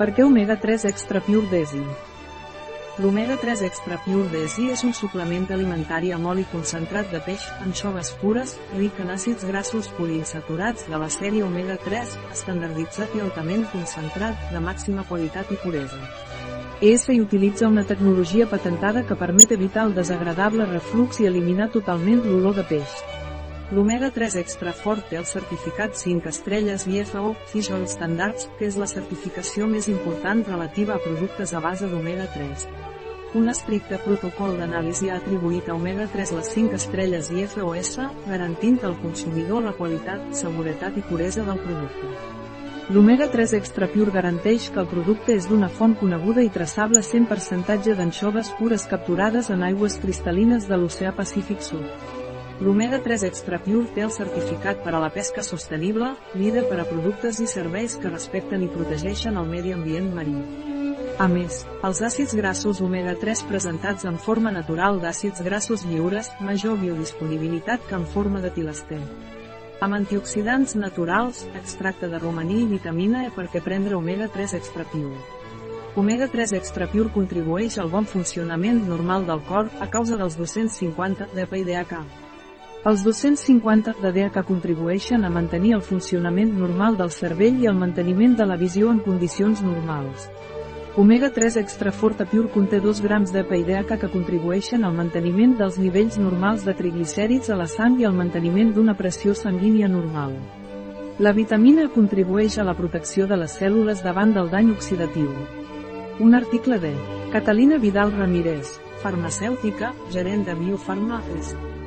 Per què omega-3 Extra Pure Desi? L'omega-3 Extra Pure Desi és un suplement alimentari amb oli concentrat de peix, anxoves pures, ric en àcids grassos poliinsaturats de la sèrie omega-3, estandarditzat i altament concentrat, de màxima qualitat i puresa. ESI utilitza una tecnologia patentada que permet evitar el desagradable reflux i eliminar totalment l'olor de peix. L'omega-3 extra fort té el certificat 5 estrelles IFO Oil Standards, que és la certificació més important relativa a productes a base d'omega-3. Un estricte protocol d'anàlisi ha atribuït a omega-3 les 5 estrelles IFOS, garantint al consumidor la qualitat, seguretat i puresa del producte. L'omega-3 Extra Pure garanteix que el producte és d'una font coneguda i traçable 100% d'anxoves pures capturades en aigües cristal·lines de l'oceà Pacífic Sud. L'omega-3 Extra Pure té el certificat per a la pesca sostenible, líder per a productes i serveis que respecten i protegeixen el medi ambient marí. A més, els àcids grassos omega-3 presentats en forma natural d'àcids grassos lliures, major biodisponibilitat que en forma de tilester. Amb antioxidants naturals, extracte de romaní i vitamina E perquè prendre omega-3 Extra Pure. Omega-3 Extra Pure contribueix al bon funcionament normal del cor a causa dels 250 de PIDH. Els 250 de DHA contribueixen a mantenir el funcionament normal del cervell i el manteniment de la visió en condicions normals. Omega-3 Extra Forte Pure conté 2 grams de PIDH que contribueixen al manteniment dels nivells normals de triglicèrids a la sang i al manteniment d'una pressió sanguínia normal. La vitamina contribueix a la protecció de les cèl·lules davant del dany oxidatiu. Un article de Catalina Vidal Ramírez, farmacèutica, gerent de Biofarma Est.